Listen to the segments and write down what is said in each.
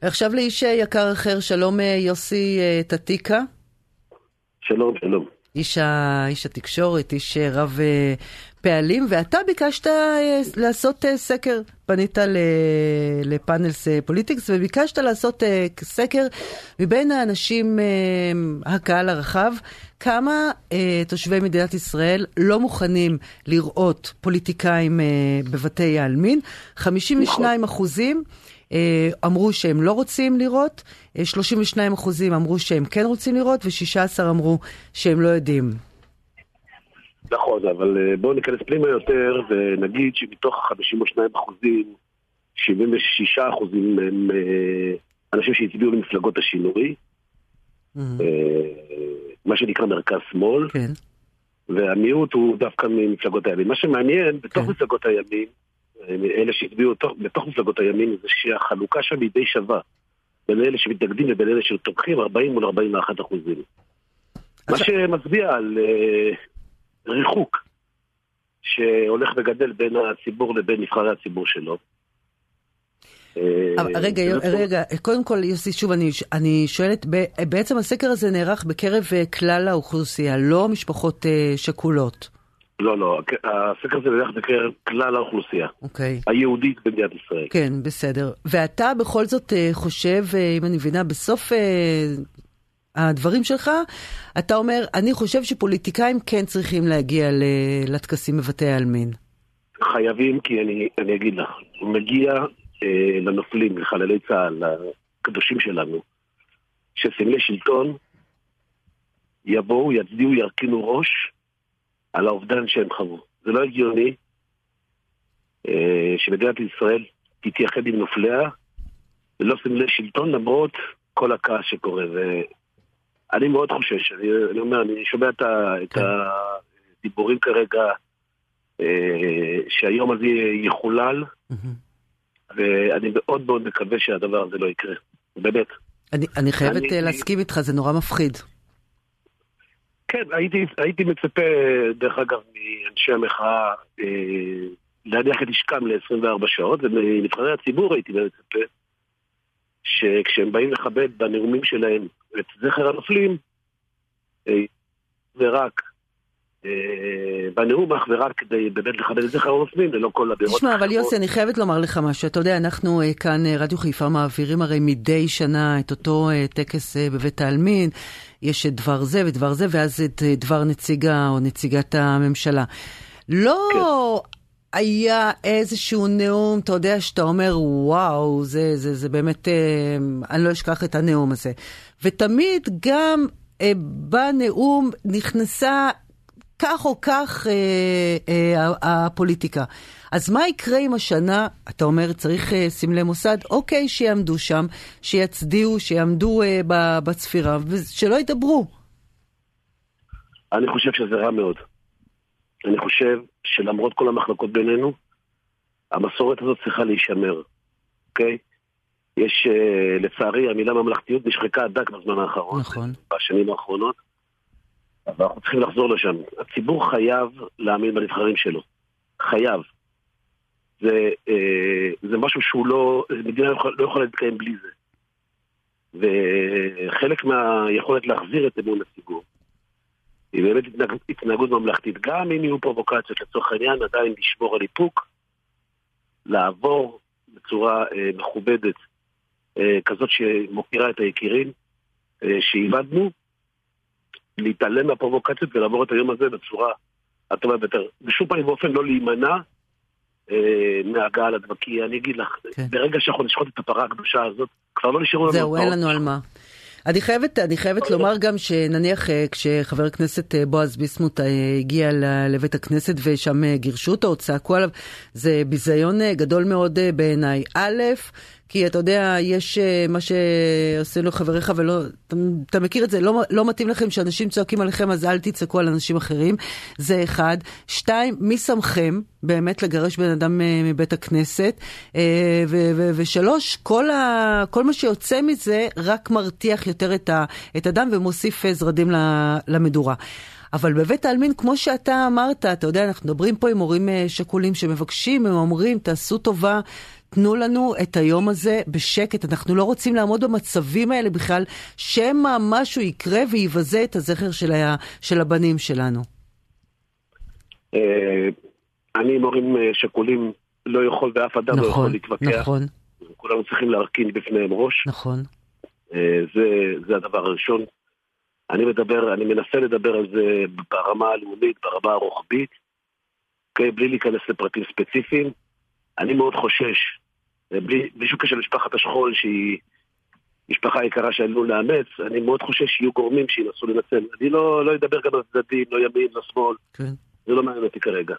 עכשיו לאיש יקר אחר, שלום יוסי טטיקה. שלום, שלום. איש, ה... איש התקשורת, איש רב פעלים, ואתה ביקשת לעשות סקר, פנית לפאנלס פוליטיקס, וביקשת לעשות סקר מבין האנשים, הקהל הרחב, כמה תושבי מדינת ישראל לא מוכנים לראות פוליטיקאים בבתי העלמין. 52 אחוזים. אמרו שהם לא רוצים לראות, 32 אחוזים אמרו שהם כן רוצים לראות, ו-16 אמרו שהם לא יודעים. נכון, אבל בואו ניכנס פנימה יותר ונגיד שמתוך ה-52 אחוזים, 76 אחוזים הם אנשים שהצביעו למפלגות השינוי, מה שנקרא מרכז-שמאל, כן. והמיעוט הוא דווקא ממפלגות הימין. מה שמעניין, בתוך כן. מפלגות הימין, אלה שהצביעו בתוך מפלגות הימין, זה שהחלוקה שם היא די שווה. בין אלה שמתנגדים לבין אלה שתומכים, 40 מול 41 אחוזים. מה שמצביע על uh, ריחוק שהולך וגדל בין הציבור לבין נבחרי הציבור שלו. אבל, רגע, רגע, קודם כל, יוסי, שוב, אני, אני שואלת, בעצם הסקר הזה נערך בקרב כלל האוכלוסייה, לא משפחות שכולות. לא, לא, הסקר הזה נערך בקרב כלל האוכלוסייה. אוקיי. היהודית במדינת ישראל. כן, בסדר. ואתה בכל זאת חושב, אם אני מבינה, בסוף הדברים שלך, אתה אומר, אני חושב שפוליטיקאים כן צריכים להגיע לטקסים בבתי העלמין. חייבים, כי אני, אני אגיד לך, מגיע אה, לנופלים, לחללי צה"ל, לקדושים שלנו, שסמלי שלטון יבואו, יצדיעו, ירכינו ראש על האובדן שהם חוו. זה לא הגיוני אה, שמדינת ישראל תתייחד עם נופליה ולא סמלי שלטון למרות כל הכעס שקורה. ואני מאוד חושש, אני, אני אומר, אני שומע את, את כן. הדיבורים כרגע אה, שהיום הזה יחולל, ואני מאוד מאוד מקווה שהדבר הזה לא יקרה. באמת. אני, אני חייבת אני- להסכים איתך, זה נורא מפחיד. כן, הייתי, הייתי מצפה, דרך אגב, מאנשי המחאה אה, להניח את נשקם ל-24 שעות, ומנבחרי הציבור הייתי מצפה שכשהם באים לכבד בנאומים שלהם את זכר הנופלים, אה, ורק אה, בנאום אך ורק כדי באמת לכבד את זכר הנופלים, ללא כל אמירות תשמע, אבל. יוסי, אני חייבת לומר לך משהו. אתה יודע, אנחנו אה, כאן, אה, רדיו חיפה, מעבירים הרי מדי שנה את אותו טקס בבית העלמין. יש את דבר זה ודבר זה, ואז את אה, דבר נציגה או נציגת הממשלה. לא היה איזשהו נאום, אתה יודע, שאתה אומר, וואו, זה, זה, זה באמת, אה, אני לא אשכח את הנאום הזה. ותמיד גם אה, בנאום נכנסה כך או כך אה, אה, הפוליטיקה. אז מה יקרה אם השנה, אתה אומר, צריך אה, סמלי מוסד? אוקיי, שיעמדו שם, שיצדיעו, שיעמדו אה, ב- בצפירה, ושלא ידברו. אני חושב שזה רע מאוד. אני חושב שלמרות כל המחלוקות בינינו, המסורת הזאת צריכה להישמר, אוקיי? יש, uh, לצערי, המילה ממלכתיות נשחקה דק בזמן האחרון. נכון. בשנים האחרונות. אבל אנחנו צריכים לחזור לשם. הציבור חייב להאמין בנבחרים שלו. חייב. זה, אה, זה משהו שהוא לא, מדינה לא לא יכולה להתקיים בלי זה. וחלק מהיכולת להחזיר את אמון הציבור היא באמת התנהג, התנהגות ממלכתית. גם אם יהיו פרובוקציות לצורך העניין, עדיין לשמור על איפוק, לעבור בצורה אה, מכובדת, אה, כזאת שמוקירה את היקירים אה, שאיבדנו, להתעלם מהפרובוקציות ולעבור את היום הזה בצורה הטובה ביותר. בשום פנים ואופן לא להימנע אה, מהגעה לדבר, כי אני אגיד לך, כן. ברגע שאנחנו נשחוט את הפרה הקדושה הזאת, כבר לא נשארו לנו... זהו, אין. לנו על מה. אני חייבת, אני חייבת לומר גם שנניח אה, כשחבר הכנסת אה, בועז ביסמוט אה, הגיע לבית הכנסת ושם גירשו אותו או צעקו עליו, זה ביזיון גדול מאוד בעיניי. א', כי אתה יודע, יש אה, מה שעושה לו חבריך ולא, אתה, אתה מכיר את זה, לא, לא מתאים לכם שאנשים צועקים עליכם אז אל תצעקו על אנשים אחרים, זה אחד. שתיים, מי שמכם באמת לגרש בן אדם אה, מבית הכנסת? אה, ושלוש, כל, ה- כל מה שיוצא מזה רק מרתיח יותר את, ה- את הדם ומוסיף זרדים למדורה. אבל בבית העלמין, כמו שאתה אמרת, אתה יודע, אנחנו מדברים פה עם הורים שכולים שמבקשים, הם אומרים, תעשו טובה, תנו לנו את היום הזה בשקט, אנחנו לא רוצים לעמוד במצבים האלה בכלל, שמא משהו יקרה ויבזה את הזכר של, ה, של הבנים שלנו. אה, אני עם הורים אה, שכולים לא יכול ואף אדם נכון, לא יכול נכון, להתווכח. נכון. כולנו צריכים להרכין בפניהם ראש. נכון. אה, זה, זה הדבר הראשון. אני מדבר, אני מנסה לדבר על זה ברמה הלאומית, ברמה הרוחבית, okay, בלי להיכנס לפרטים ספציפיים. אני מאוד חושש, בלי, בלי שום קשר למשפחת השכול, שהיא משפחה יקרה שעלינו לאמץ, אני מאוד חושש שיהיו גורמים שינסו לנצל. אני לא, לא אדבר גם על צדדים, לא ימין, לא שמאל, כן. זה לא מעניין אותי כרגע.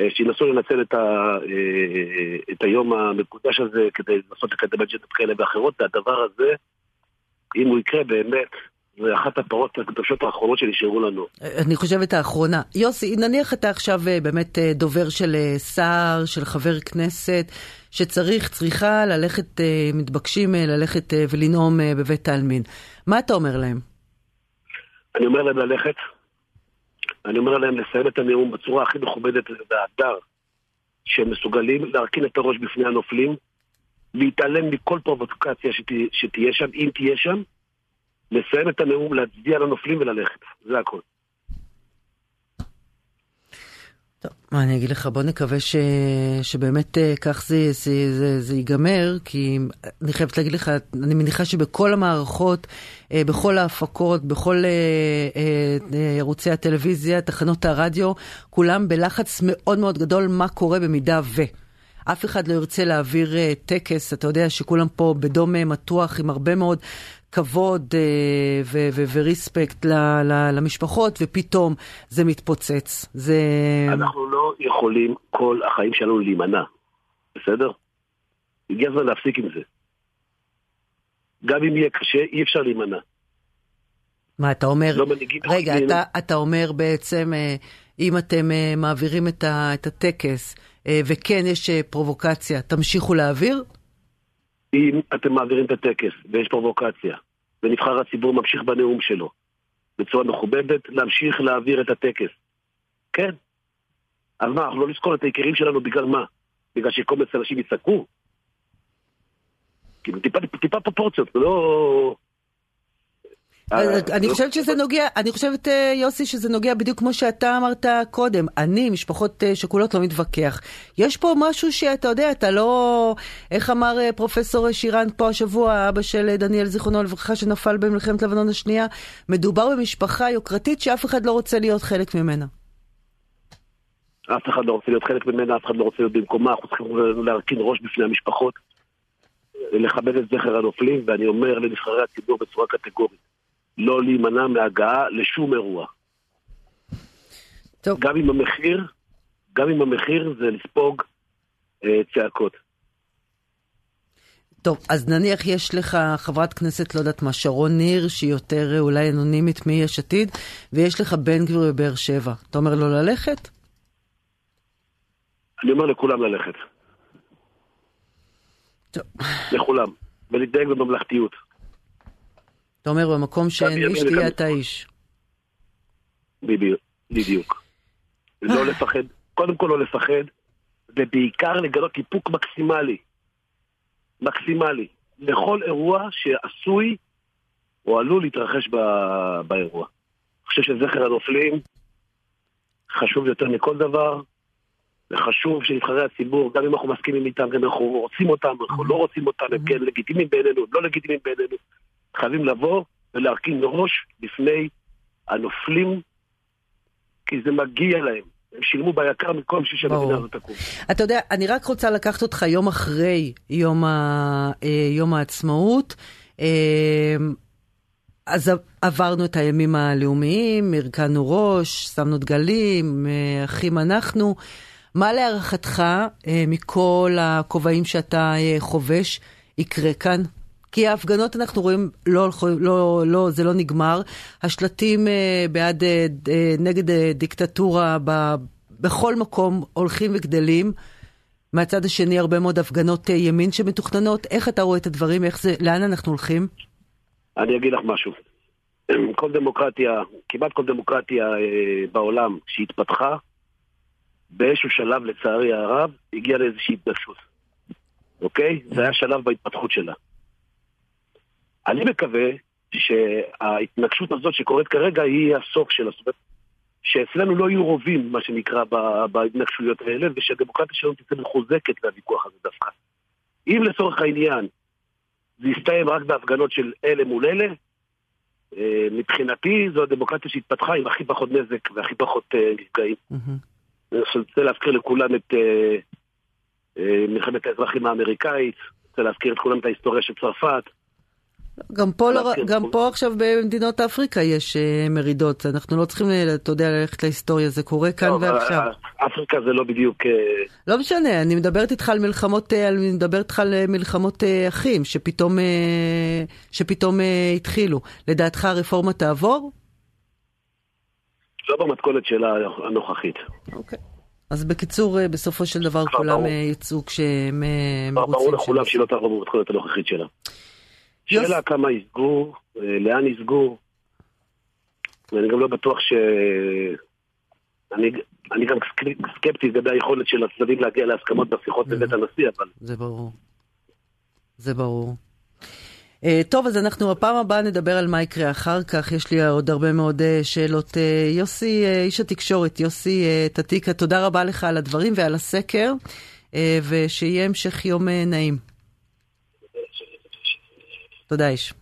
אה, שינסו לנצל את, ה, אה, את היום המקודש הזה כדי לנסות לקדם אג'נדות כאלה ואחרות, והדבר הזה, אם הוא יקרה באמת, זה אחת הפרות הקדושות האחרונות שנשארו לנו. אני חושבת האחרונה. יוסי, נניח אתה עכשיו אה, באמת דובר של שר, של חבר כנסת, שצריך, צריכה ללכת, מתבקשים ללכת ולנאום בבית העלמין. מה אתה אומר להם? אני אומר להם ללכת, אני אומר להם לסיים את הנאום בצורה הכי מכובדת והדר, שהם מסוגלים להרכין את הראש בפני הנופלים, להתעלם מכל פרובוקציה שתה, שתהיה שם, אם תהיה שם, לסיים את הנאום, להצדיע לנופלים וללכת. זה הכל. טוב, מה אני אגיד לך, בוא נקווה ש... שבאמת uh, כך זה, זה, זה, זה ייגמר, כי אני חייבת להגיד לך, אני מניחה שבכל המערכות, uh, בכל ההפקות, בכל uh, ערוצי הטלוויזיה, תחנות הרדיו, כולם בלחץ מאוד מאוד גדול מה קורה במידה ו... אף אחד לא ירצה להעביר טקס, אתה יודע שכולם פה בדום מתוח עם הרבה מאוד כבוד אה, וריספקט למשפחות, ופתאום זה מתפוצץ. זה... אנחנו לא יכולים כל החיים שלנו להימנע, בסדר? הגיע הזמן להפסיק עם זה. גם אם יהיה קשה, אי אפשר להימנע. מה, אתה אומר... לא רגע, אתה, אתה אומר בעצם, אה, אם אתם אה, מעבירים את, ה, את הטקס, וכן יש פרובוקציה, תמשיכו להעביר? אם אתם מעבירים את הטקס ויש פרובוקציה, ונבחר הציבור ממשיך בנאום שלו, בצורה מכובדת, להמשיך להעביר את הטקס. כן. אז מה, אנחנו לא נזכור את היקירים שלנו בגלל מה? בגלל שקומץ אנשים יצעקו? כאילו, טיפה, טיפה פרופורציות, לא... אה, אני חושבת שזה נוגע, אני חושבת, אה, יוסי, שזה נוגע בדיוק כמו שאתה אמרת קודם. אני, משפחות אה, שכולות, לא מתווכח. יש פה משהו שאתה יודע, אתה לא... איך אמר פרופסור שירן פה השבוע, אבא של דניאל, זיכרונו לברכה, שנפל במלחמת לבנון השנייה? מדובר במשפחה יוקרתית שאף אחד לא רוצה להיות חלק ממנה. אף אחד לא רוצה להיות חלק ממנה, אף אחד לא רוצה להיות במקומה, אנחנו צריכים להרכין ראש בפני המשפחות, לכבד את זכר הנופלים, ואני אומר לנבחרי הציבור בצורה קטגורית. לא להימנע מהגעה לשום אירוע. טוב. גם אם המחיר, גם אם המחיר זה לספוג אה, צעקות. טוב, אז נניח יש לך חברת כנסת, לא יודעת מה, שרון ניר, שהיא יותר אה, אולי אנונימית מיש עתיד, ויש לך בן גביר בבאר שבע. אתה אומר לו ללכת? אני אומר לכולם ללכת. טוב. לכולם. ולהתדייק בממלכתיות. אתה אומר, במקום שאין איש, תהיה אתה איש. בדיוק. לא לפחד, קודם כל לא לפחד, ובעיקר לגלות איפוק מקסימלי. מקסימלי. לכל אירוע שעשוי או עלול להתרחש באירוע. אני חושב שזכר הנופלים חשוב יותר מכל דבר, וחשוב שנבחרי הציבור, גם אם אנחנו מסכימים איתם, גם אם אנחנו רוצים אותם, אנחנו לא רוצים אותם, הם כן לגיטימיים בעינינו, לא לגיטימיים בעינינו, חייבים לבוא ולהרכין ראש בפני הנופלים, כי זה מגיע להם. הם שילמו ביקר מכל בשביל שהמדינה הזאת תקום. אתה יודע, אני רק רוצה לקחת אותך יום אחרי יום, ה... אה, יום העצמאות. אה, אז עברנו את הימים הלאומיים, הרכנו ראש, שמנו דגלים, אה, אחים אנחנו. מה להערכתך, מכל הכובעים שאתה חובש, יקרה כאן כי ההפגנות, אנחנו רואים, לא, לא, לא, זה לא נגמר. השלטים אה, בעד, אה, אה, נגד דיקטטורה ב, בכל מקום הולכים וגדלים. מהצד השני, הרבה מאוד הפגנות ימין שמתוכננות. איך אתה רואה את הדברים? איך זה, לאן אנחנו הולכים? אני אגיד לך משהו. כל דמוקרטיה, כמעט כל דמוקרטיה בעולם שהתפתחה, באיזשהו שלב, לצערי הרב, הגיעה לאיזושהי התנגשות. אוקיי? זה היה שלב בהתפתחות שלה. אני מקווה שההתנגשות הזאת שקורית כרגע היא הסוף של הסוף. שאצלנו לא יהיו רובים, מה שנקרא, בהתנגשויות האלה, ושהדמוקרטיה שלנו תצא מחוזקת מהוויכוח הזה דווקא. אם לצורך העניין זה יסתיים רק בהפגנות של אלה מול אלה, אה, מבחינתי זו הדמוקרטיה שהתפתחה עם הכי פחות נזק והכי פחות אה, נפגעים. אני רוצה להזכיר לכולם את אה, מלחמת האזרחים האמריקאית, רוצה להזכיר את כולם את ההיסטוריה של צרפת. גם פה, לא, גם פה עכשיו במדינות אפריקה יש uh, מרידות, אנחנו לא צריכים, אתה יודע, ללכת להיסטוריה, זה קורה כאן לא, ועכשיו. אפריקה זה לא בדיוק... Uh... לא משנה, אני מדברת איתך על מלחמות, אני מדברת איתך על מלחמות אחים, שפתאום, שפתאום התחילו. לדעתך הרפורמה תעבור? לא במתכונת שלה הנוכחית. אוקיי. אז בקיצור, בסופו של דבר כולם יצאו כשהם מרוצים. ברור לכולם שהיא לא תעבור במתכונת הנוכחית שלה. שאלה כמה יסגו, אה, לאן יסגו, ואני גם לא בטוח ש... אני, אני גם סקפטי לגבי היכולת של הצדדים להגיע להסכמות בשיחות בבית הנשיא, אבל... זה ברור. זה ברור. Uh, טוב, אז אנחנו הפעם הבאה נדבר על מה יקרה אחר כך. יש לי עוד הרבה מאוד uh, שאלות. Uh, יוסי, איש התקשורת, יוסי תתיקה, תודה רבה לך על הדברים ועל הסקר, ושיהיה המשך יום נעים. תודה איש.